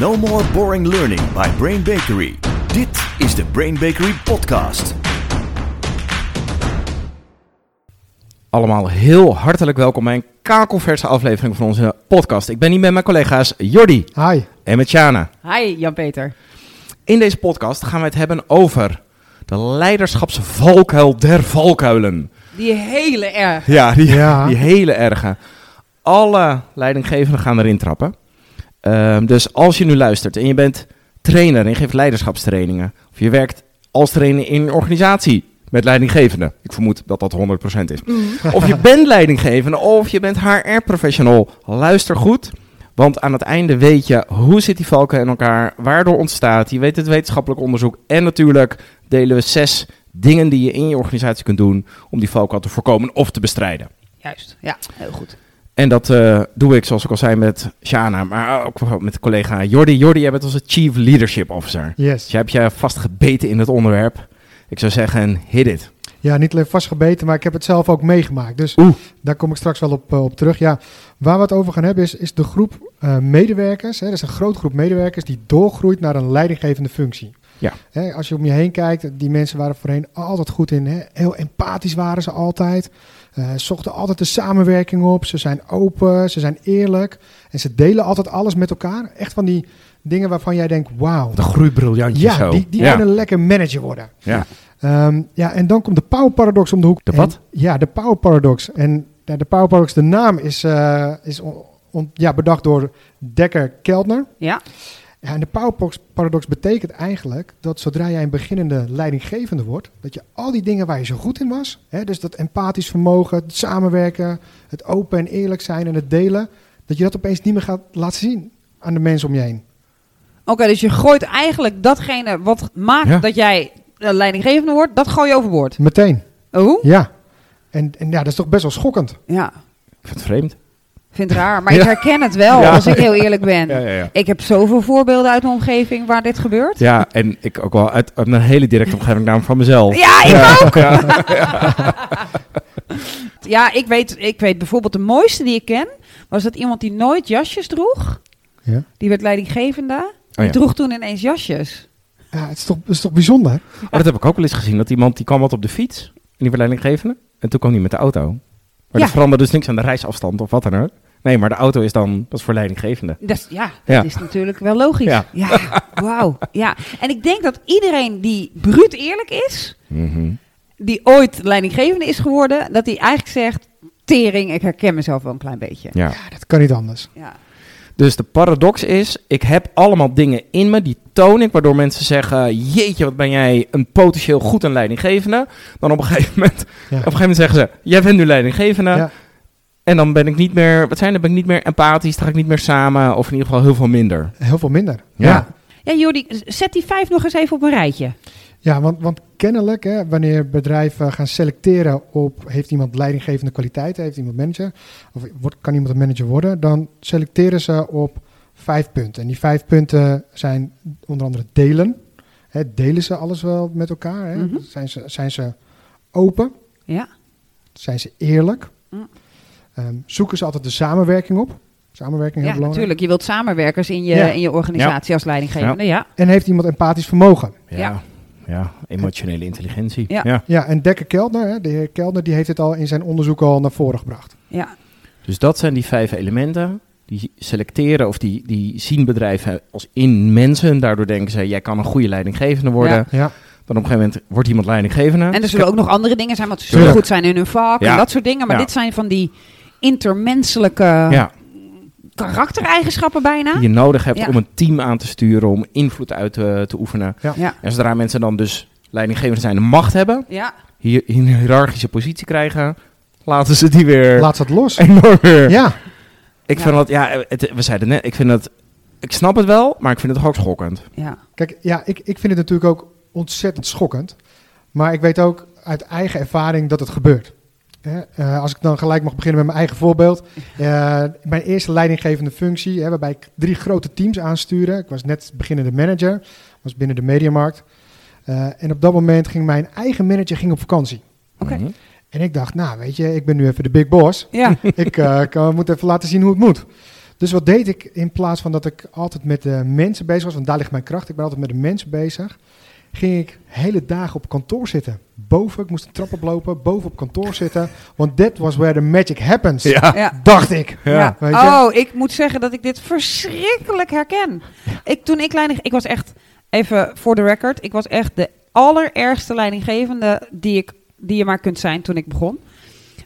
No more boring learning by Brain Bakery. Dit is de Brain Bakery podcast. Allemaal heel hartelijk welkom bij een kakelverse aflevering van onze podcast. Ik ben hier met mijn collega's Jordi Hi. en met Sjana. Hi Jan-Peter. In deze podcast gaan we het hebben over de leiderschapsvalkuil der valkuilen. Die hele erg. Ja, die, Ja. die hele erge. Alle leidinggevenden gaan erin trappen. Ehm, dus als je nu luistert en je bent trainer en je geeft leiderschapstrainingen, of je werkt als trainer in een organisatie met leidinggevenden, ik vermoed dat dat 100% is. Of je bent leidinggevende of je bent HR-professional, luister goed. Want aan het einde weet je hoe zit die valken in elkaar, waardoor ontstaat, je weet het wetenschappelijk onderzoek en natuurlijk delen we zes dingen die je in je organisatie kunt doen om die valkuil te voorkomen of te bestrijden. Juist, ja, heel goed. En dat eh, doe ik, zoals ik al zei, met Shana, maar ook met collega Jordi. Jordi, jij bent onze Chief Leadership Officer. Yes. Dus jij hebt je vastgebeten in het onderwerp. Ik zou zeggen, hit it. Ja, niet alleen vastgebeten, maar ik heb het zelf ook meegemaakt. Dus Oeh. daar kom ik straks wel op, eh, op terug. Ja, waar we het over gaan hebben is, is de groep eh, medewerkers. Hè, dat is een grote groep medewerkers die doorgroeit naar een leidinggevende functie. Ja. Hè, als je om je heen kijkt, die mensen waren voorheen altijd goed in. Hè, heel empathisch waren ze altijd. Eh zochten altijd de samenwerking op. Ze zijn open, ze zijn eerlijk. En ze delen altijd alles met elkaar. Echt van die dingen waarvan jij denkt, wauw. De groeibriljantjes Ja, zo. die, die ja. kunnen lekker manager worden. Ja. Ehm, ja, en dan komt de Power Paradox om de hoek. De En- wat? ja, de Power Paradox. En ja, de Power Paradox, de naam is, eh, is on- on- ja, bedacht door Dekker Keltner. Ja, Ja, en de Power Paradox- betekent eigenlijk dat zodra jij een beginnende leidinggevende wordt, dat je al die dingen waar je zo goed in was, hè, dus dat empathisch vermogen, het samenwerken, het open en eerlijk zijn en het delen, dat je dat opeens niet meer gaat laten zien aan de mensen om je heen. oké, dus je gooit eigenlijk datgene wat maakt Ja. dat jij eh, leidinggevende wordt, dat gooi je overboord. Meteen. Oh? Ja. En, en ja, dat is toch best wel schokkend. Ja, Ik vind het vreemd. Vind het raar, maar Ja. ik herken het wel, Ja. als ik heel eerlijk ben. Ja, ja, ja. Ik heb zoveel voorbeelden uit mijn omgeving waar dit gebeurt. Ja, en ik ook wel uit, uit mijn hele directe omgeving naam van mezelf. Ja, ik Ja. ook. Ja, ik weet, ik weet bijvoorbeeld de mooiste die ik ken, was dat iemand die nooit jasjes droeg. Ja. Die werd leidinggevende. Oh, ja. Die droeg toen ineens jasjes. Ja, het is toch, het is toch bijzonder? Oh, dat heb ik ook wel eens gezien. Dat iemand die kwam wat op de fiets. En die werd leidinggevende. En toen kwam hij met de auto. Maar Ja. dat veranderde dus niks aan de reisafstand of wat dan ook. Nee, maar de auto is dan, dat is voor leidinggevende. Dat is, ja, Ja. dat is natuurlijk wel logisch. Ja. Ja, wauw. Ja. En ik denk dat iedereen die bruut eerlijk is, Mhm. die ooit leidinggevende is geworden, dat hij eigenlijk zegt, tering, ik herken mezelf wel een klein beetje. Ja. Ja, dat kan niet anders. Ja. Dus de paradox is, ik heb allemaal dingen in me, die toon ik, waardoor mensen zeggen, jeetje, wat ben jij een potentieel goed en leidinggevende. Dan op een gegeven moment, Ja. op een gegeven moment zeggen ze, jij bent nu leidinggevende. Ja. En dan ben ik niet meer, wat zijn dan ben ik niet meer empathisch, dan ga ik niet meer samen, of in ieder geval heel veel minder. Heel veel minder. Ja. ja. Ja, Jordi, zet die vijf nog eens even op een rijtje. Ja, want, want kennelijk, hè, wanneer bedrijven gaan selecteren op heeft iemand leidinggevende kwaliteiten, heeft iemand manager, of wordt, kan iemand een manager worden, dan selecteren ze op vijf punten. En die vijf punten zijn onder andere delen. Hè, delen ze alles wel met elkaar? Hè? Mhm. zijn, ze, zijn ze open? Ja. Zijn ze eerlijk? Mm. Ehm, zoeken ze altijd de samenwerking op? Samenwerking heel Ja, belangrijk. natuurlijk. Je wilt samenwerkers in je, Ja. in je organisatie als leidinggevende. Ja. En heeft iemand empathisch vermogen? Ja, Ja. ja. emotionele intelligentie. Ja. ja. Ja, en Dekker Keltner, hè, de heer Keltner, die heeft het al in zijn onderzoek al naar voren gebracht. ja. Dus dat zijn die vijf elementen. Die selecteren of die, die zien bedrijven als in mensen. Daardoor denken ze, jij kan een goede leidinggevende worden. Ja. Ja, Dan op een gegeven moment wordt iemand leidinggevende. En er zullen ook nog andere dingen zijn, want ze zullen goed zijn in hun vak Ja. en dat soort dingen. Maar Ja. dit zijn van die intermenselijke ja, karaktereigenschappen bijna. die je nodig hebt Ja. om een team aan te sturen, om invloed uit te, te oefenen. Ja. Ja. En zodra mensen dan dus leidinggevende zijn, de macht hebben, Ja. hier een hiërarchische positie krijgen, laten ze die weer laat ze het los. enorm weer. Ja, Ik Ja. vind dat, ja, het, we zeiden net, ik vind dat, ik snap het wel, maar ik vind het toch ook schokkend. Ja. kijk, ja, ik, ik vind het natuurlijk ook ontzettend schokkend. Maar ik weet ook uit eigen ervaring dat het gebeurt. Eh, als ik dan gelijk mag beginnen met mijn eigen voorbeeld. Eh, mijn eerste leidinggevende functie, hè, waarbij ik drie grote teams aanstuurde. Ik was net beginnende manager, was binnen de mediamarkt. Eh, en op dat moment ging mijn eigen manager ging op vakantie. Oké. Mhm. En ik dacht, nou weet je, ik ben nu even de big boss. Ja. ik eh, kan, moet even laten zien hoe het moet. Dus wat deed ik in plaats van dat ik altijd met de mensen bezig was, want daar ligt mijn kracht, ik ben altijd met de mensen bezig, ging ik hele dagen op kantoor zitten. Boven, ik moest de trap oplopen, boven op kantoor zitten, want that was where the magic happens, Ja. Ja. dacht ik. Ja. Weet je? Oh, ik moet zeggen dat ik dit verschrikkelijk herken. Ik, toen ik leiding... Ik was echt, even voor de record, ik was echt de allerergste leidinggevende die, ik, die je maar kunt zijn toen ik begon.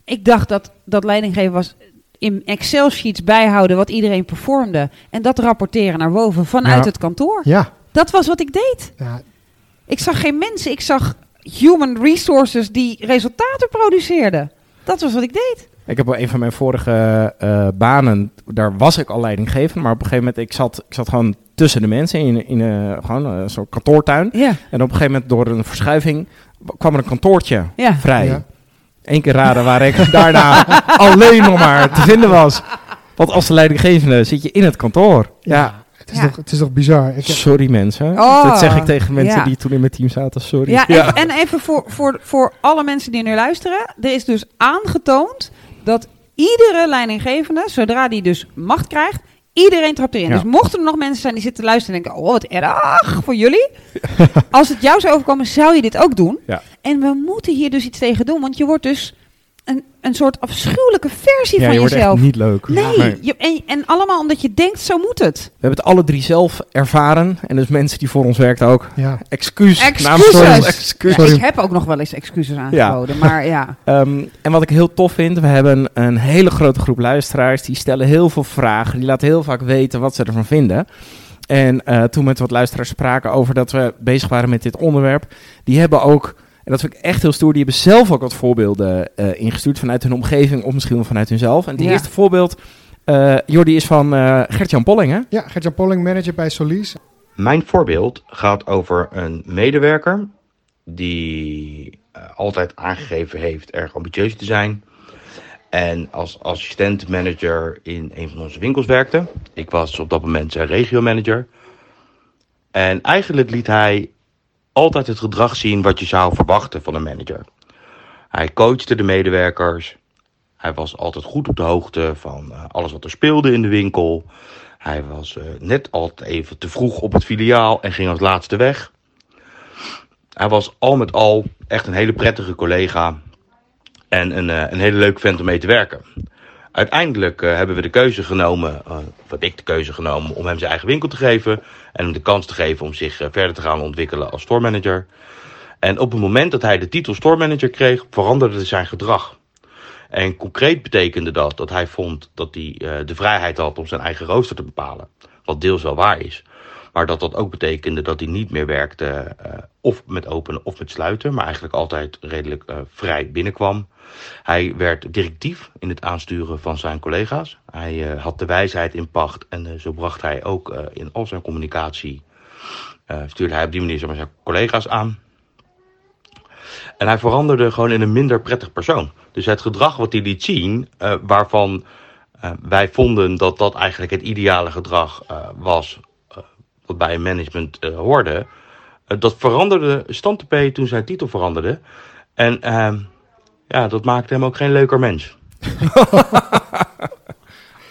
Ik dacht dat, dat leidinggeven was in Excel-sheets bijhouden wat iedereen performde. En dat rapporteren naar boven vanuit Ja. het kantoor. Ja, Dat was wat ik deed. ja, Ik zag geen mensen, ik zag human resources die resultaten produceerden. Dat was wat ik deed. Ik heb op een van mijn vorige eh, banen, daar was ik al leidinggevend, maar op een gegeven moment, ik zat, ik zat gewoon tussen de mensen in, in eh, gewoon een soort kantoortuin. Ja. En op een gegeven moment, door een verschuiving, kwam er een kantoortje Ja. vrij. Ja. Eén keer raden waar ik daarna alleen nog maar te vinden was. Want als de leidinggevende zit je in het kantoor. Ja, Het, is Ja. toch, het is toch bizar. Ik heb- sorry mensen. Oh, dat zeg ik tegen mensen ja. die toen in mijn team zaten. Sorry. Ja, en, en even voor, voor, voor alle mensen die nu luisteren. Er is dus aangetoond dat iedere leidinggevende, zodra die dus macht krijgt, iedereen trapt erin. Ja. Dus mochten er nog mensen zijn die zitten te luisteren en denken, oh wat erg voor jullie. Als het jou zou overkomen, zou je dit ook doen. Ja. En we moeten hier dus iets tegen doen, want je wordt dus een, een soort afschuwelijke versie Ja, van je wordt jezelf. echt niet leuk. Nee, Je, en, en allemaal omdat je denkt, zo moet het. We hebben het alle drie zelf ervaren. En dus mensen die voor ons werkten ook. ja. Excuus. Excuses. Excuus. Ja, Sorry. ik heb ook nog wel eens excuses aangeboden, maar ja. Ehm, en wat ik heel tof vind, we hebben een hele grote groep luisteraars. Die stellen heel veel vragen. Die laten heel vaak weten wat ze ervan vinden. En eh, toen met wat luisteraars spraken over dat we bezig waren met dit onderwerp. Die hebben ook, en dat vind ik echt heel stoer, die hebben zelf ook wat voorbeelden eh, ingestuurd. Vanuit hun omgeving of misschien wel vanuit hunzelf. En het Ja. eerste voorbeeld, eh Jordi, is van eh Gert-Jan Polling. Hè? ja, Gert-Jan Polling, manager bij Solis. Mijn voorbeeld gaat over een medewerker die altijd aangegeven heeft erg ambitieus te zijn. En als assistent manager in een van onze winkels werkte. Ik was op dat moment zijn regiomanager. En eigenlijk liet hij altijd het gedrag zien wat je zou verwachten van een manager. Hij coachte de medewerkers. Hij was altijd goed op de hoogte van eh, alles wat er speelde in de winkel. Hij was eh, net altijd even te vroeg op het filiaal en ging als laatste weg. Hij was al met al echt een hele prettige collega en een, eh, een hele leuke vent om mee te werken. Uiteindelijk eh, hebben we de keuze genomen, eh, of ik de keuze genomen, om hem zijn eigen winkel te geven. En hem de kans te geven om zich eh, verder te gaan ontwikkelen als store manager. En op het moment dat hij de titel store manager kreeg, veranderde zijn gedrag. En concreet betekende dat dat hij vond dat hij de vrijheid had om zijn eigen rooster te bepalen. Wat deels wel waar is. Maar dat dat ook betekende dat hij niet meer werkte of met openen of met sluiten. Maar eigenlijk altijd redelijk vrij binnenkwam. Hij werd directief in het aansturen van zijn collega's. Hij eh, had de wijsheid in pacht en eh, zo bracht hij ook eh, in al zijn communicatie. stuurde hij op die manier zijn collega's aan. En hij veranderde gewoon in een minder prettig persoon. Dus het gedrag wat hij liet zien, waarvan wij vonden dat dat eigenlijk het ideale gedrag was, wat bij een management hoorde, dat veranderde stand toen zijn titel veranderde. En ehm, ja, dat maakte hem ook geen leuker mens.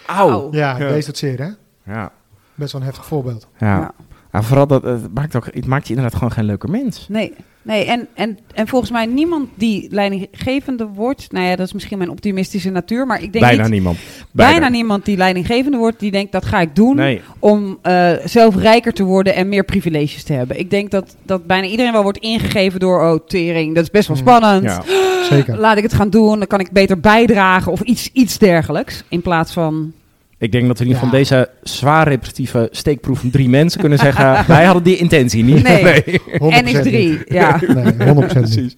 Auw. Ja, Ja. deze het zeer, hè? Ja. Best wel een heftig voorbeeld. Ja. Ja. Ja, vooral dat het maakt, ook, het maakt je inderdaad gewoon geen leuker mens. Nee, nee en, en, en volgens mij niemand die leidinggevende wordt, nou ja, dat is misschien mijn optimistische natuur, maar ik denk Bijna niet, niemand. bijna niemand die leidinggevende wordt, die denkt dat ga ik doen Nee. om eh, zelf rijker te worden en meer privileges te hebben. Ik denk dat, dat bijna iedereen wel wordt ingegeven door, oh tering, dat is best wel Mm. spannend. Ja. Zeker. Laat ik het gaan doen, dan kan ik beter bijdragen of iets, iets dergelijks. In plaats van, Ik denk dat we in ieder geval Ja. deze zwaar repetitieve steekproef van drie mensen kunnen zeggen... wij hadden die intentie niet. Nee. 100% NX3, niet. ja. Nee, 100% niet. Precies.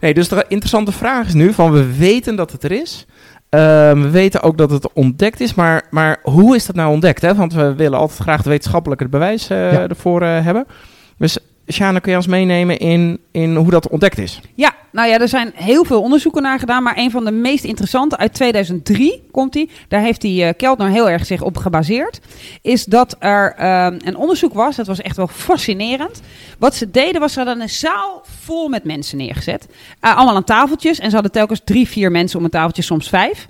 Nee, dus de interessante vraag is nu van we weten dat het er is. Ehm, we weten ook dat het ontdekt is, maar, maar hoe is dat nou ontdekt? Hè? Want we willen altijd graag het wetenschappelijke bewijs eh, Ja. ervoor eh, hebben. Dus Sjane, kun je ons meenemen in, in hoe dat ontdekt is? Ja, nou ja, er zijn heel veel onderzoeken naar gedaan, maar een van de meest interessante uit 2003 komt die. Daar heeft die uh, Keltner heel erg zich op gebaseerd. Is dat er uh, een onderzoek was, dat was echt wel fascinerend. Wat ze deden was, ze hadden een zaal vol met mensen neergezet. Uh, allemaal aan tafeltjes en ze hadden telkens drie, vier mensen om een tafeltje, soms vijf.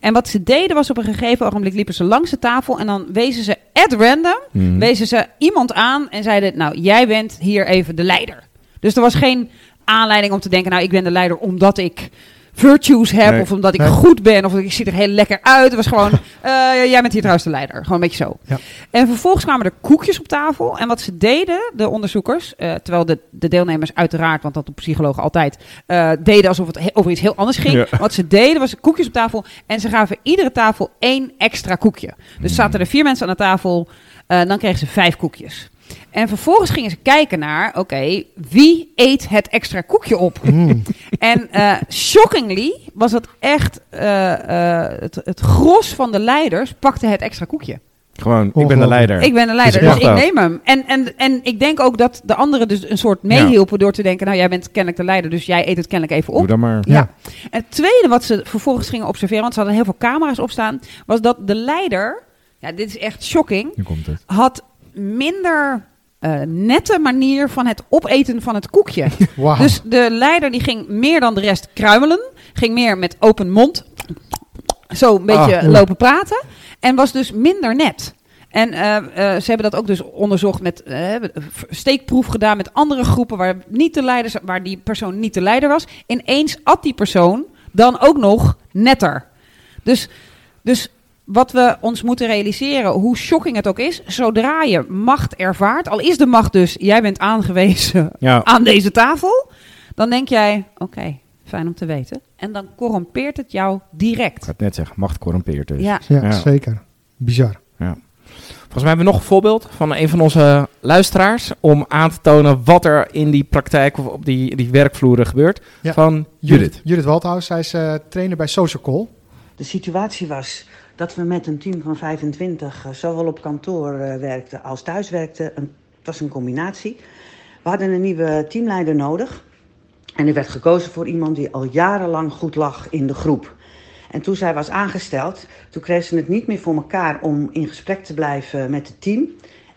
En wat ze deden was op een gegeven ogenblik liepen ze langs de tafel en dan wezen ze at random, Mhm. wezen ze iemand aan en zeiden, nou jij bent hier even de leider. Dus er was geen aanleiding om te denken, nou ik ben de leider omdat ik virtues heb Nee. of omdat ik Nee. goed ben of ik zie er heel lekker uit. Het was gewoon, eh, jij bent hier trouwens de leider. Gewoon een beetje zo. Ja. En vervolgens kwamen er koekjes op tafel. En wat ze deden, de onderzoekers, eh, terwijl de, de deelnemers uiteraard, want dat doen psychologen altijd, eh, deden alsof het he- over iets heel anders ging. Ja. Wat ze deden was koekjes op tafel en ze gaven iedere tafel één extra koekje. Dus zaten er vier mensen aan de tafel, dan kregen ze vijf koekjes. En vervolgens gingen ze kijken naar, oké, wie eet het extra koekje op? Mm. En eh, shockingly was dat echt eh, eh, het, het gros van de leiders pakte het extra koekje. Gewoon, ik ben de leider. Ik ben de leider, Dus dus, ik neem hem. En, en, en ik denk ook dat de anderen dus een soort meehielpen door te denken, nou jij bent kennelijk de leider, dus jij eet het kennelijk even Doe op. dan maar. Ja. En het tweede wat ze vervolgens gingen observeren, want ze hadden heel veel camera's opstaan, was dat de leider, ja dit is echt shocking, Nu komt het. had minder eh, nette manier van het opeten van het koekje. Dus de leider die ging meer dan de rest kruimelen. Ging meer met open mond. Zo een beetje Ah, oeh. lopen praten. En was dus minder net. En eh, eh, ze hebben dat ook dus onderzocht met steekproef gedaan met andere groepen waar, niet de leiders, waar die persoon niet de leider was. Ineens at die persoon dan ook nog netter. Dus, dus wat we ons moeten realiseren, hoe shocking het ook is, zodra je macht ervaart, al is de macht dus, jij bent aangewezen Ja. aan deze tafel, dan denk jij, oké, fijn om te weten. En dan corrompeert het jou Ik direct. ga het net zeggen, macht corrompeert dus. Ja, ja, Ja. zeker. Bizar. Volgens mij hebben we nog een voorbeeld van een van onze luisteraars om aan te tonen wat er in die praktijk of op die, die werkvloeren gebeurt. Ja. Van Judith. Judith Waldhaus, zij is eh, trainer bij Social Call. De situatie was dat we met een team van 25 eh, zowel op kantoor eh, werkten als thuis werkten. Een, het was een combinatie. We hadden een nieuwe teamleider nodig. En er werd gekozen voor iemand die al jarenlang goed lag in de groep. En toen zij was aangesteld, toen kreeg ze het niet meer voor elkaar om in gesprek te blijven met het team.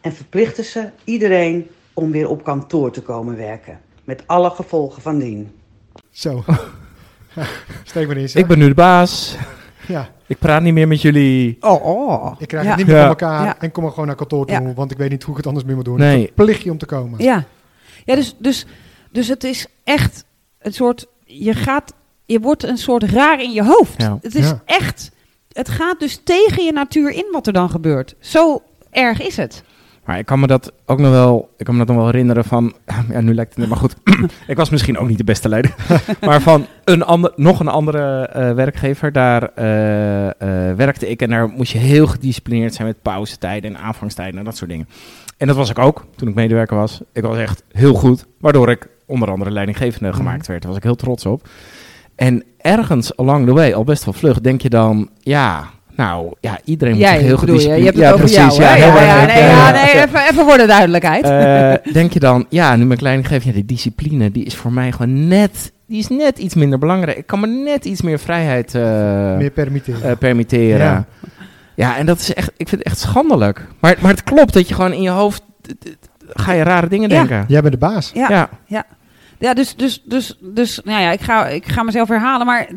En verplichtte ze iedereen om weer op kantoor te komen werken. Met alle gevolgen van dien. Zo. Steek maar in. Ik ben nu de baas. Ja, Ik praat niet meer met jullie. Oh, oh. ik krijg ja. het niet meer Ja. voor elkaar Ja. en kom maar gewoon naar kantoor toe, Ja. want ik weet niet hoe ik het anders meer moet doen. Nee. Verplicht je om te komen. Ja, ja dus, dus, dus het is echt een soort, je gaat, je wordt een soort raar in je hoofd. Ja. Het is Ja. echt, het gaat dus tegen je natuur in wat er dan gebeurt. Zo erg is het. Maar ik kan me dat ook nog wel, ik kan me dat nog wel herinneren van, ja nu lijkt het net maar goed. ik was misschien ook niet de beste leider. maar van een ander, nog een andere eh, werkgever, daar eh, eh, werkte ik en daar moest je heel gedisciplineerd zijn met pauzetijden en aanvangstijden en dat soort dingen. En dat was ik ook toen ik medewerker was. Ik was echt heel goed, waardoor ik onder andere leidinggevende Mhm. gemaakt werd. Daar was ik heel trots op. En ergens along the way, al best wel vlug, denk je dan, ja, nou, ja, iedereen moet zich heel bedoel je, hebt het ja, over precies, jou, hè? ja, nee, ja, ja, ja. nee, even, even voor de duidelijkheid. Eh, denk je dan, ja, nu mijn leidinggever, ja, die discipline, die is voor mij gewoon net, die is net iets minder belangrijk. Ik kan me net iets meer vrijheid eh, Meer permitteren. eh, permitteren. Ja. Ja. en dat is echt, ik vind het echt schandelijk. Maar, maar het klopt dat je gewoon in je hoofd, ga je rare dingen Ja. denken. Jij bent de baas. Ja, ja. Ja, dus, dus, dus, dus nou ja, ik ga, ik ga mezelf herhalen, maar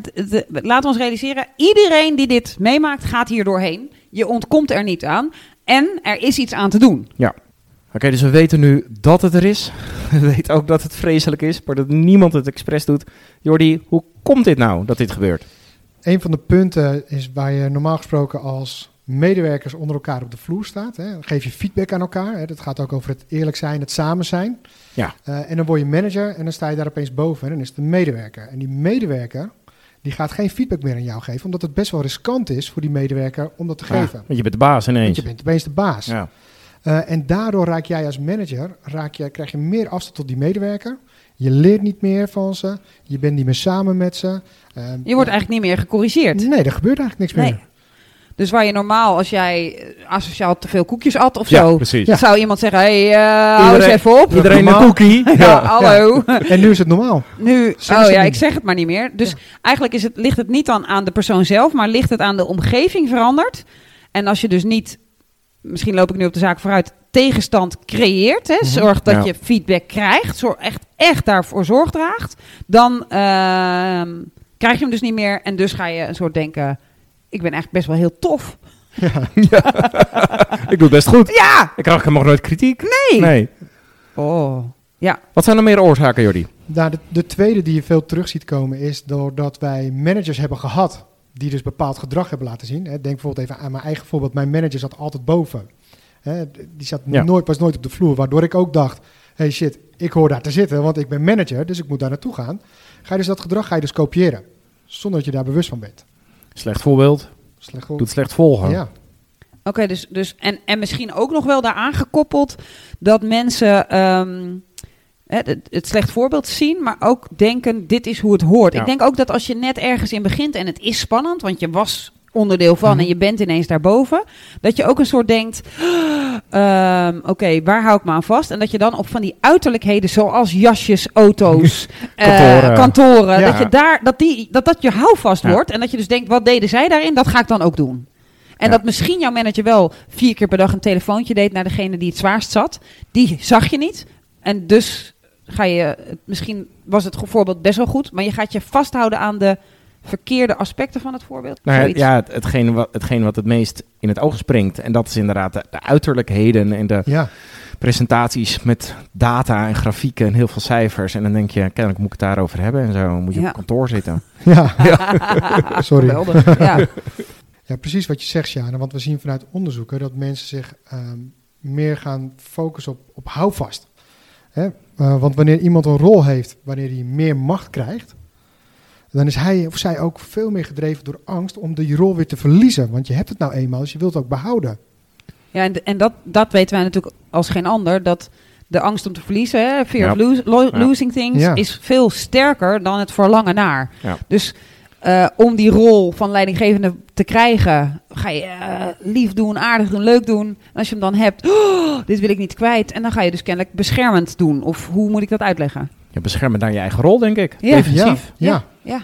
laten we ons realiseren, iedereen die dit meemaakt gaat hier doorheen. Je ontkomt er niet aan en er is iets aan te doen. Oké, dus we weten nu dat het er is. We weten ook dat het vreselijk is, maar dat niemand het expres doet. Jordi, hoe komt dit nou, dat dit gebeurt? Een van de punten is waar je normaal gesproken als medewerkers onder elkaar op de vloer staat. Hè. Dan geef je feedback aan elkaar. Hè. Dat gaat ook over het eerlijk zijn, het samen zijn. Ja. Eh, en dan word je manager en dan sta je daar opeens boven. En dan is het een medewerker. En die medewerker die gaat geen feedback meer aan jou geven, omdat het best wel riskant is voor die medewerker om dat te Ja, geven. want je bent de baas Want ineens. je bent opeens de baas. Ja. Eh, en daardoor raak jij als manager, raak je, krijg je meer afstand tot die medewerker. Je leert niet meer van ze. Je bent niet meer samen met ze. Eh, Je wordt eigenlijk niet meer gecorrigeerd. Nee, er gebeurt eigenlijk niks Nee. meer. Dus waar je normaal, als jij eh, asociaal te veel koekjes at of Ja, zo, precies. Ja. zou iemand zeggen, hé, hey, eh, hou eens even op. Iedereen een cookie. Ja, hallo. En nu is het normaal. Nu, oh ja, ik zeg het maar niet meer. Dus eigenlijk is het, ligt het niet dan aan de persoon zelf, maar ligt het aan de omgeving veranderd. En als je dus niet, misschien loop ik nu op de zaak vooruit, tegenstand creëert, hè, zorg dat Ja. je feedback krijgt, zorg echt, echt daarvoor zorg draagt, dan ehm, krijg je hem dus niet meer. En dus ga je een soort denken, ik ben echt best wel heel tof. Ik doe het best goed. Ja! Ik krijg helemaal nooit kritiek. Nee! Nee. Oh, ja. Wat zijn er meer oorzaken, Jordi? Nou, de, de tweede die je veel terug ziet komen is doordat wij managers hebben gehad die dus bepaald gedrag hebben laten zien. Hè, denk bijvoorbeeld even aan mijn eigen voorbeeld. Mijn manager zat altijd boven. Hè, die zat Ja. nooit, was nooit op de vloer, waardoor ik ook dacht, hey shit, ik hoor daar te zitten, want ik ben manager, dus ik moet daar naartoe gaan. Ga je dus dat gedrag ga je dus kopiëren, zonder dat je daar bewust van bent. Slecht voorbeeld. Slecht. Doet slecht volgen. Ja, Oké, dus, dus en, en misschien ook nog wel daaraan gekoppeld dat mensen ehm, hè, het, het slecht voorbeeld zien, maar ook denken: dit is hoe het hoort. Ja. Ik denk ook dat als je net ergens in begint en het is spannend, want je was onderdeel van Mhm. en je bent ineens daarboven, dat je ook een soort denkt: ehm, oké, waar hou ik me aan vast? En dat je dan op van die uiterlijkheden, zoals jasjes, auto's, eh, Kantoren. kantoren, Ja. dat, je daar, dat, die, dat dat je houvast Ja. wordt en dat je dus denkt: wat deden zij daarin? Dat ga ik dan ook doen. En Ja. dat misschien jouw manager wel vier keer per dag een telefoontje deed naar degene die het zwaarst zat. Die zag je niet. En dus ga je, misschien was het voorbeeld best wel goed, maar je gaat je vasthouden aan de verkeerde aspecten van het voorbeeld. Nou ja, hetgeen, wat, hetgeen wat het meest in het oog springt. En dat is inderdaad de, de uiterlijkheden en de ja. presentaties met data en grafieken en heel veel cijfers. En dan denk je, kennelijk moet ik het daarover hebben. En zo moet je Ja. op kantoor zitten. ja. Sorry. Ja, precies wat je zegt, Sjane. Want we zien vanuit onderzoeken dat mensen zich ehm, meer gaan focussen op, op houvast. Hè? Eh, want wanneer iemand een rol heeft, wanneer hij meer macht krijgt, dan is hij of zij ook veel meer gedreven door angst om die rol weer te verliezen. Want je hebt het nou eenmaal, dus je wilt het ook behouden. Ja, en, en dat, dat weten wij natuurlijk als geen ander. Dat de angst om te verliezen, hè, fear Ja. of lose- lo- Ja. losing things, Ja. is veel sterker dan het verlangen naar. Ja. Dus eh, om die rol van leidinggevende te krijgen, ga je eh, lief doen, aardig doen, leuk doen. En als je hem dan hebt, "Oh, dit wil ik niet kwijt. En dan ga je dus kennelijk beschermend doen. Of hoe moet ik dat uitleggen? Je beschermt dan je eigen rol, denk ik. Ja. Defensief. Ja, ja,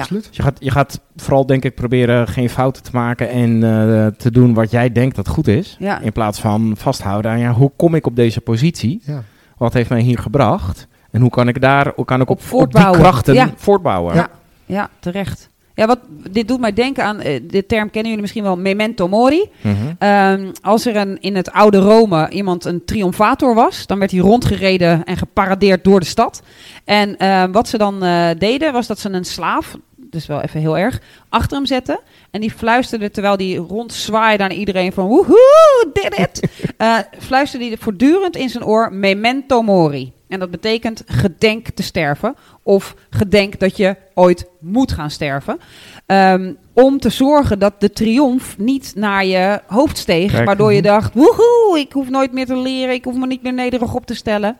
absoluut. Je, gaat, je gaat vooral, denk ik, proberen geen fouten te maken en eh, te doen wat jij denkt dat goed is. Ja. In plaats van vasthouden aan, ja, hoe kom ik op deze positie? Ja. Wat heeft mij hier gebracht? En hoe kan ik daar, hoe kan ik Op op, op, die krachten Ja. voortbouwen? Ja. Ja, terecht. Ja, wat, dit doet mij denken aan, eh, de term kennen jullie misschien wel, memento mori. Mhm. Ehm, als er een, in het oude Rome iemand een triomfator was, dan werd hij rondgereden en geparadeerd door de stad. En ehm, wat ze dan eh, deden, was dat ze een slaaf, dus wel even heel erg, achter hem zetten. En die fluisterde, terwijl die rondzwaaide aan iedereen van woehoe, did it. Eh, fluisterde hij voortdurend in zijn oor memento mori. En dat betekent gedenk te sterven. Of gedenk dat je ooit moet gaan sterven. Ehm, om te zorgen dat de triomf niet naar je hoofd steeg. Kijk. Waardoor je dacht, woehoe, ik hoef nooit meer te leren. Ik hoef me niet meer nederig op te stellen.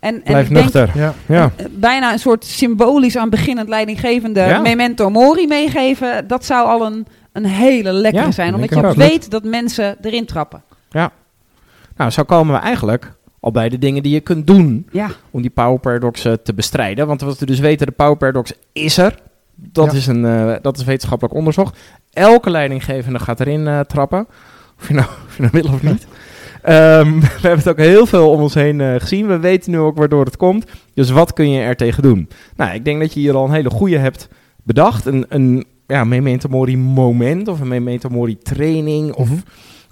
En, en Blijf ik denk, nuchter. Ja. Ja. eh, bijna een soort symbolisch aan beginnend leidinggevende Ja. memento mori meegeven. Dat zou al een, een hele lekkere Ja, zijn. denk Omdat je weet dat mensen erin trappen. Nou, zo komen we eigenlijk al bij de dingen die je kunt doen Ja, om die power paradox eh, te bestrijden. Want wat we dus weten, de power paradox is er. Dat, Ja. is, een, eh, dat is wetenschappelijk onderzocht. Elke leidinggevende gaat erin eh, trappen. Of je nou, of je nou wil of niet. Ehm, we hebben het ook heel veel om ons heen gezien. We weten nu ook waardoor het komt. Dus wat kun je er tegen doen? Nou, ik denk dat je hier al een hele goede hebt bedacht. Een, een ja, memento mori moment of een memento mori training of, Mhm.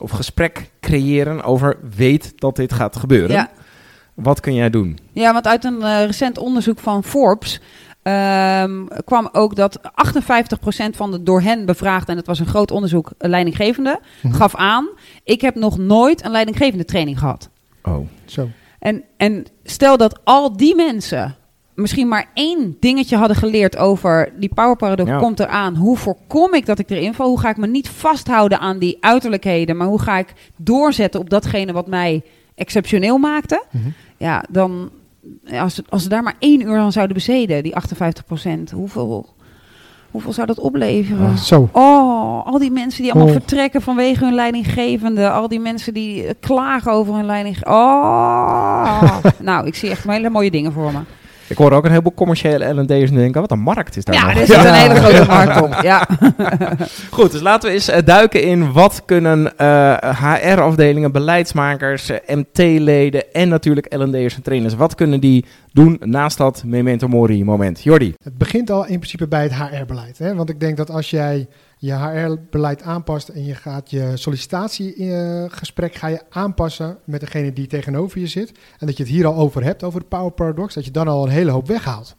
Of gesprek creëren over weet dat dit gaat gebeuren. ja. Wat kun jij doen? Ja, want uit een eh, recent onderzoek van Forbes ehm, kwam ook dat 58% van de door hen bevraagde, en het was een groot onderzoek, eh, leidinggevende, Mhm. gaf aan: ik heb nog nooit een leidinggevende training gehad. Oh. Zo. En, en stel dat al die mensen misschien maar één dingetje hadden geleerd over die power paradox Ja. komt eraan. Hoe voorkom ik dat ik erin val? Hoe ga ik me niet vasthouden aan die uiterlijkheden, maar hoe ga ik doorzetten op datgene wat mij exceptioneel maakte? Mhm. Ja, dan als, als ze daar maar één uur aan zouden bezeden, die 58% hoeveel, Hoeveel zou dat opleveren? Ah, Zo. Oh, al die mensen die allemaal Oh. vertrekken vanwege hun leidinggevende. Al die mensen die klagen over hun leiding. Oh. nou, ik zie echt hele mooie dingen voor me. Ik hoor ook een heleboel commerciële L&D'ers en denken, wat een markt is daar Ja, nog. er zit een hele grote markt op. Ja. Goed, dus laten we eens eh, duiken in wat kunnen HR-afdelingen, beleidsmakers, eh, MT-leden en natuurlijk L&D'ers en trainers, wat kunnen die doen naast dat Memento Mori moment? Jordi. Het begint al in principe bij het HR-beleid. Hè? Want ik denk dat als jij je HR-beleid aanpast en je gaat je sollicitatiegesprek ga je aanpassen met degene die tegenover je zit. En dat je het hier al over hebt, over de Power Paradox, dat je dan al een hele hoop weghaalt.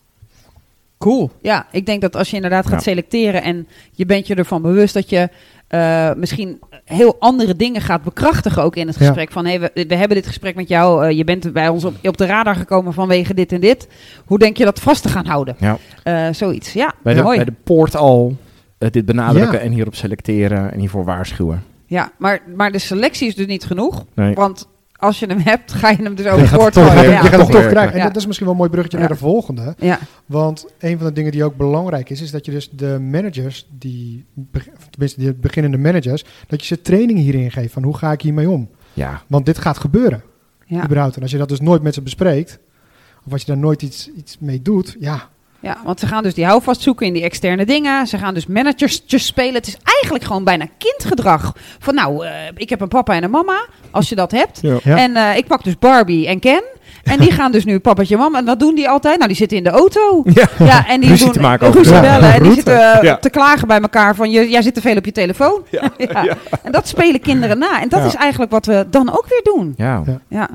Cool. Ja, ik denk dat als je inderdaad gaat Ja. selecteren en je bent je ervan bewust dat je eh, misschien heel andere dingen gaat bekrachtigen ook in het Ja. gesprek. Van hey, we, we hebben dit gesprek met jou, eh, je bent bij ons op, op de radar gekomen vanwege dit en dit. Hoe denk je dat vast te gaan houden? Ja. Eh, zoiets. Ja, Bij, de, mooi. bij de poort al eh, dit benadrukken Ja. en hierop selecteren en hiervoor waarschuwen. Ja, maar, maar de selectie is dus niet genoeg. Nee. Want als je hem hebt, ga je hem dus Je over gaat voort het toch gooien. je Ja. gaat het toch krijgen. En Ja. dat is misschien wel een mooi bruggetje Ja. naar de volgende. Ja. Want een van de dingen die ook belangrijk is, is dat je dus de managers, die, tenminste de beginnende managers, dat je ze training hierin geeft van hoe ga ik hiermee om. Ja, Want dit gaat gebeuren, Ja. überhaupt. En als je dat dus nooit met ze bespreekt, of als je daar nooit iets, iets mee doet, ja, Ja, want ze gaan dus die houvast zoeken in die externe dingen. Ze gaan dus managertjes spelen. Het is eigenlijk gewoon bijna kindgedrag. Van nou, eh, ik heb een papa en een mama, als je dat hebt. Ja. Ja. En eh, ik pak dus Barbie en Ken. En die gaan dus nu papatje en mama. En wat doen die altijd? Nou, die zitten in de auto. Ja. Ja, en die Ruzie doen te maken over ruzie de bellen. En die zitten eh, Ja. te klagen bij elkaar van, jij zit te veel op je telefoon. Ja. Ja. En dat spelen kinderen na. En dat Ja. is eigenlijk wat we dan ook weer doen. ja. Ja. Ja,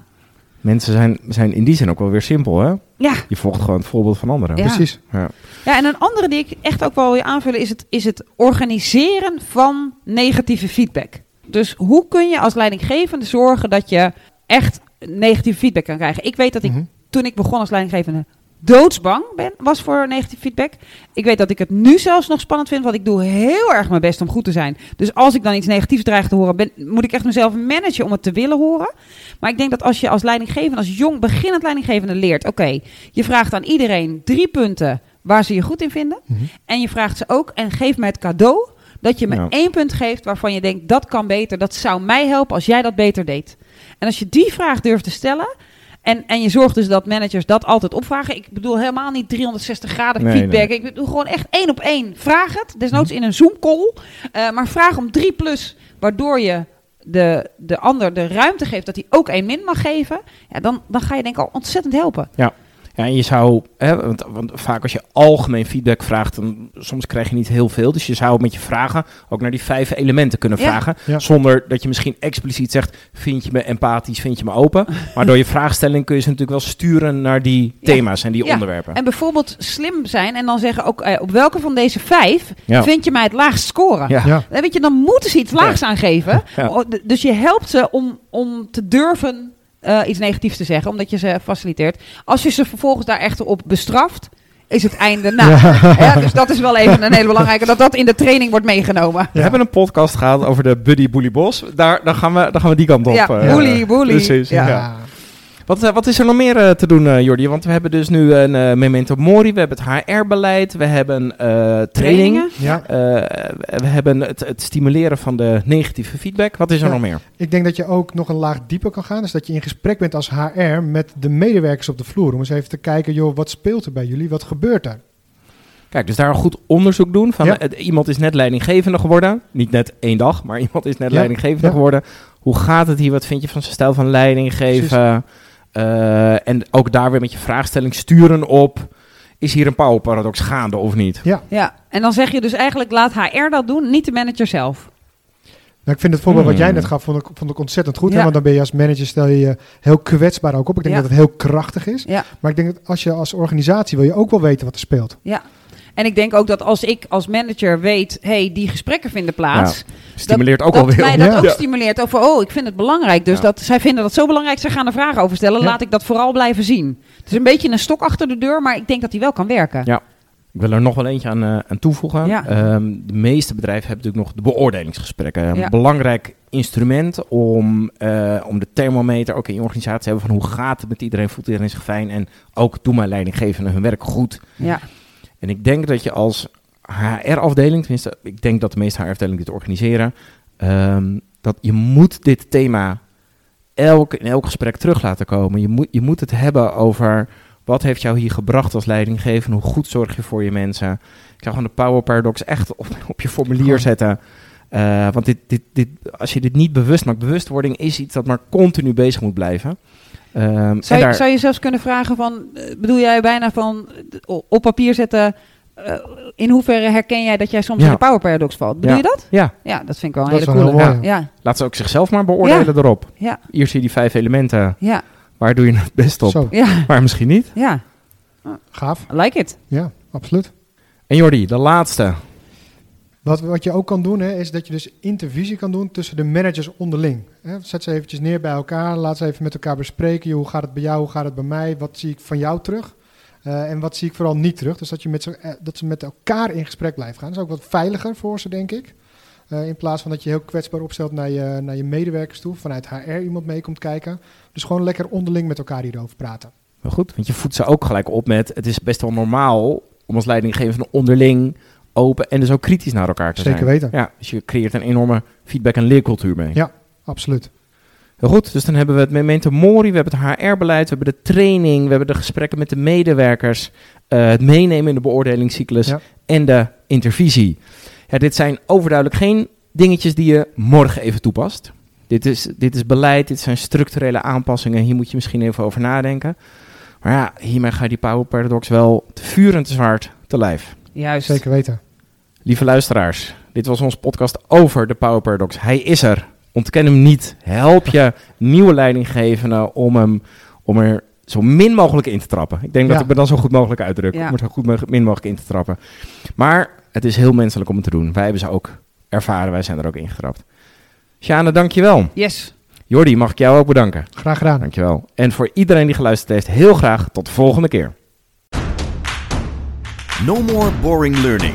mensen zijn, zijn in die zin ook wel weer simpel, hè? Ja. Je volgt gewoon het voorbeeld van anderen. Ja. precies. Ja. Ja, en een andere die ik echt ook wel wil aanvullen is het, is het organiseren van negatieve feedback. Dus hoe kun je als leidinggevende zorgen dat je echt negatieve feedback kan krijgen? Ik weet dat ik Mhm. toen ik begon als leidinggevende doodsbang ben, was voor negatieve feedback. Ik weet dat ik het nu zelfs nog spannend vind, want ik doe heel erg mijn best om goed te zijn. Dus als ik dan iets negatiefs dreig te horen, ben, moet ik echt mezelf managen om het te willen horen. Maar ik denk dat als je als leidinggevende, als jong beginnend leidinggevende leert, oké, je vraagt aan iedereen drie punten waar ze je goed in vinden. Mhm. En je vraagt ze ook, en geef mij het cadeau, dat je me Ja. één punt geeft waarvan je denkt, dat kan beter, dat zou mij helpen als jij dat beter deed. En als je die vraag durft te stellen, en, en je zorgt dus dat managers dat altijd opvragen. Ik bedoel helemaal niet 360 graden Nee, feedback. nee. Ik bedoel gewoon echt één op één. Vraag het, desnoods in een Zoom-call. Eh, maar vraag om 3 plus, waardoor je de, de ander de ruimte geeft dat hij ook 1 min mag geven. Ja, dan, dan ga je denk ik al ontzettend helpen. Ja, en je zou, hè, want, want vaak als je algemeen feedback vraagt, dan soms krijg je niet heel veel. Dus je zou met je vragen ook naar die vijf elementen kunnen Ja. vragen. Ja. Zonder dat je misschien expliciet zegt, vind je me empathisch, vind je me open. Maar door je vraagstelling kun je ze natuurlijk wel sturen naar die Ja. thema's en die Ja. onderwerpen. En bijvoorbeeld slim zijn en dan zeggen ook eh, op welke van deze vijf Ja. vind je mij het laagst scoren? Ja. Ja. Dan weet je, dan moeten ze iets laags aangeven. Ja. O, d- Dus je helpt ze om, om te durven eh, iets negatiefs te zeggen, omdat je ze faciliteert. Als je ze vervolgens daar echter op bestraft, is het einde na. Ja, dus dat is wel even een hele belangrijke, dat dat in de training wordt meegenomen. We hebben een podcast gehad over de Buddy Bully Bos. Daar, daar, gaan we, daar gaan we die kant op. Ja, eh, bully, bully. Precies, Ja. Wat, eh, wat is er nog meer eh, te doen, eh, Jordi? Want we hebben dus nu een Memento Mori, we hebben het HR-beleid, we hebben training. Trainingen. Ja, we hebben het, het stimuleren van de negatieve feedback. Wat is er Ja. nog meer? ik denk dat je ook nog een laag dieper kan gaan. Dus dat je in gesprek bent als HR met de medewerkers op de vloer. Om eens even te kijken, joh, wat speelt er bij jullie? Wat gebeurt er? Kijk, dus daar een goed onderzoek doen. Van, Ja. iemand is net leidinggevende geworden. Niet net één dag, maar iemand is net Ja. leidinggevende Ja. geworden. Hoe gaat het hier? Wat vind je van zijn stijl van leiding geven? Eh, en ook daar weer met je vraagstelling sturen op. Is hier een power paradox gaande of niet? Ja, Ja, en dan zeg je dus eigenlijk laat HR dat doen, niet de manager zelf. nou, ik vind het voorbeeld wat Hmm. jij net gaf, vond ik, vond ik ontzettend goed. Hè? Ja. Want dan ben je als manager, stel je je heel kwetsbaar ook op. Ik denk Ja. dat het heel krachtig is. Ja. Maar ik denk dat als je als organisatie wil je ook wel weten wat er speelt. En ik denk ook dat als ik als manager weet, hey, die gesprekken vinden plaats. Stimuleert ook dat alweer. mij dat Ja. ook stimuleert over, oh, ik vind het belangrijk. Dus Ja. dat zij vinden dat zo belangrijk, zij gaan er vragen over stellen. Ja. Laat ik dat vooral blijven zien. Het is een beetje een stok achter de deur, maar ik denk dat die wel kan werken. Ja. Ik wil er nog wel eentje aan, eh, aan toevoegen. Ja. Ehm, de meeste bedrijven hebben natuurlijk nog de beoordelingsgesprekken. Een Ja. belangrijk instrument om, eh, om de thermometer ook in je organisatie te hebben van hoe gaat het met iedereen, voelt iedereen zich fijn en ook doen mijn leidinggevenden hun werk goed. Ja. En ik denk dat je als HR-afdeling, tenminste, ik denk dat de meeste HR-afdelingen dit organiseren, ehm, dat je moet dit thema elk, in elk gesprek terug laten komen. Je moet, je moet het hebben over wat heeft jou hier gebracht als leidinggever, hoe goed zorg je voor je mensen. Ik zou gewoon de Power Paradox echt op, op je formulier zetten. Eh, want dit, dit, dit, als je dit niet bewust maakt, bewustwording is iets dat maar continu bezig moet blijven. Ehm, Zou je, daar- zou je zelfs kunnen vragen van, eh, bedoel jij bijna van eh, op papier zetten, eh, in hoeverre herken jij dat jij soms Ja. in de power paradox valt? Bedoel Ja. je dat? Ja, Ja, dat vind ik wel een Dat hele wel coole. heel Ja, mooi, ja, laat ze ook zichzelf maar beoordelen erop. ja, Hier zie je die vijf elementen. ja, Waar doe je het best op? Zo, ja, Maar misschien niet. ja. gaaf. I like it. Ja, absoluut. En Jordi, de laatste. Wat, wat je ook kan doen, hè, is dat je dus intervisie kan doen tussen de managers onderling. Hè. Zet ze eventjes neer bij elkaar, laat ze even met elkaar bespreken. Hoe gaat het bij jou, hoe gaat het bij mij? Wat zie ik van jou terug? Eh, en wat zie ik vooral niet terug? Dus dat, je met ze, eh, dat ze met elkaar in gesprek blijven gaan. Dat is ook wat veiliger voor ze, denk ik. Eh, in plaats van dat je heel kwetsbaar opstelt naar je, naar je medewerkers toe. Vanuit HR iemand mee komt kijken. Dus gewoon lekker onderling met elkaar hierover praten. Wel goed, want je voedt ze ook gelijk op met... het is best wel normaal om als leidinggevende onderling open... en dus ook kritisch naar elkaar te Zeker zijn. weten. Ja, dus je creëert een enorme feedback- en leercultuur mee. Ja. Absoluut. Heel goed, dus dan hebben we het memento mori, we hebben het HR-beleid... we hebben de training, we hebben de gesprekken met de medewerkers... eh, het meenemen in de beoordelingscyclus Ja. en de intervisie. Ja, dit zijn overduidelijk geen dingetjes die je morgen even toepast. Dit is, dit is beleid, dit zijn structurele aanpassingen. Hier moet je misschien even over nadenken. Maar ja, hiermee ga je die power paradox wel te vuur en te zwaard te lijf. Juist. Zeker weten. Lieve luisteraars, dit was onze podcast over de power paradox. Hij is er. Ontken hem niet. Help je nieuwe leidinggevenden om, hem, om er zo min mogelijk in te trappen. Ik denk dat ik me dan zo goed mogelijk uitdruk. Ja. Om er zo goed mo- min mogelijk in te trappen. Maar het is heel menselijk om het te doen. Wij hebben ze ook ervaren. Wij zijn er ook ingetrapt. Sjane, dankjewel. Yes. Jordi, mag ik jou ook bedanken. Graag gedaan. Dankjewel. En voor iedereen die geluisterd heeft, heel graag tot de volgende keer. No more boring learning.